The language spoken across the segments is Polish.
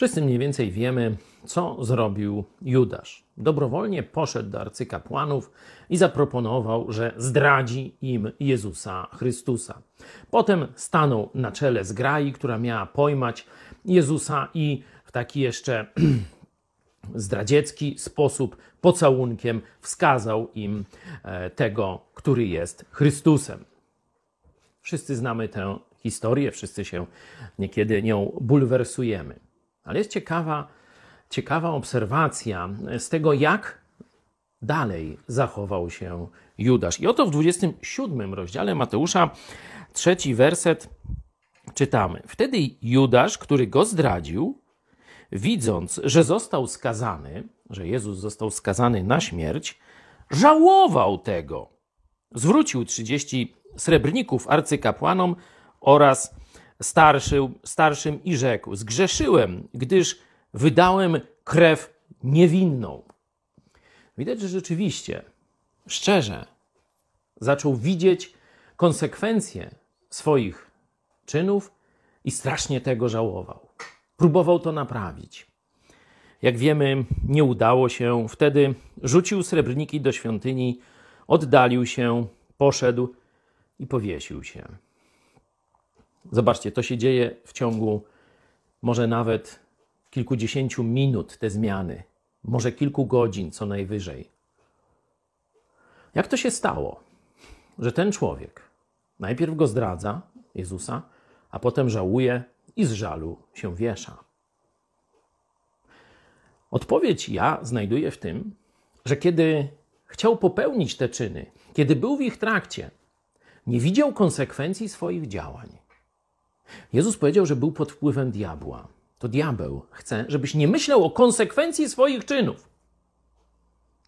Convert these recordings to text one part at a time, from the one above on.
Wszyscy mniej więcej wiemy, co zrobił Judasz. Dobrowolnie poszedł do arcykapłanów i zaproponował, że zdradzi im Jezusa Chrystusa. Potem stanął na czele zgrai, która miała pojmać Jezusa i w taki jeszcze zdradziecki sposób, pocałunkiem wskazał im e, tego, który jest Chrystusem. Wszyscy znamy tę historię, wszyscy się niekiedy nią bulwersujemy. Ale jest ciekawa, ciekawa obserwacja z tego, jak dalej zachował się Judasz. I oto w 27 rozdziale Mateusza, trzeci werset, czytamy. Wtedy Judasz, który go zdradził, widząc, że został skazany, że Jezus został skazany na śmierć, żałował tego. Zwrócił 30 srebrników arcykapłanom oraz starszym, starszym i rzekł: Zgrzeszyłem, gdyż wydałem krew niewinną. Widać, że rzeczywiście, szczerze, zaczął widzieć konsekwencje swoich czynów i strasznie tego żałował. Próbował to naprawić. Jak wiemy, nie udało się. Wtedy rzucił srebrniki do świątyni, oddalił się, poszedł i powiesił się. Zobaczcie, to się dzieje w ciągu może nawet kilkudziesięciu minut, te zmiany, może kilku godzin co najwyżej. Jak to się stało, że ten człowiek najpierw go zdradza, Jezusa, a potem żałuje i z żalu się wiesza? Odpowiedź ja znajduję w tym, że kiedy chciał popełnić te czyny, kiedy był w ich trakcie, nie widział konsekwencji swoich działań. Jezus powiedział, że był pod wpływem diabła. To diabeł chce, żebyś nie myślał o konsekwencji swoich czynów.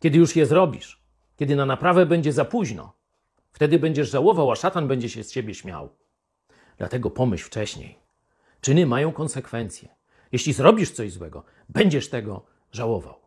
Kiedy już je zrobisz, kiedy na naprawę będzie za późno, wtedy będziesz żałował, a szatan będzie się z ciebie śmiał. Dlatego pomyśl wcześniej. Czyny mają konsekwencje. Jeśli zrobisz coś złego, będziesz tego żałował.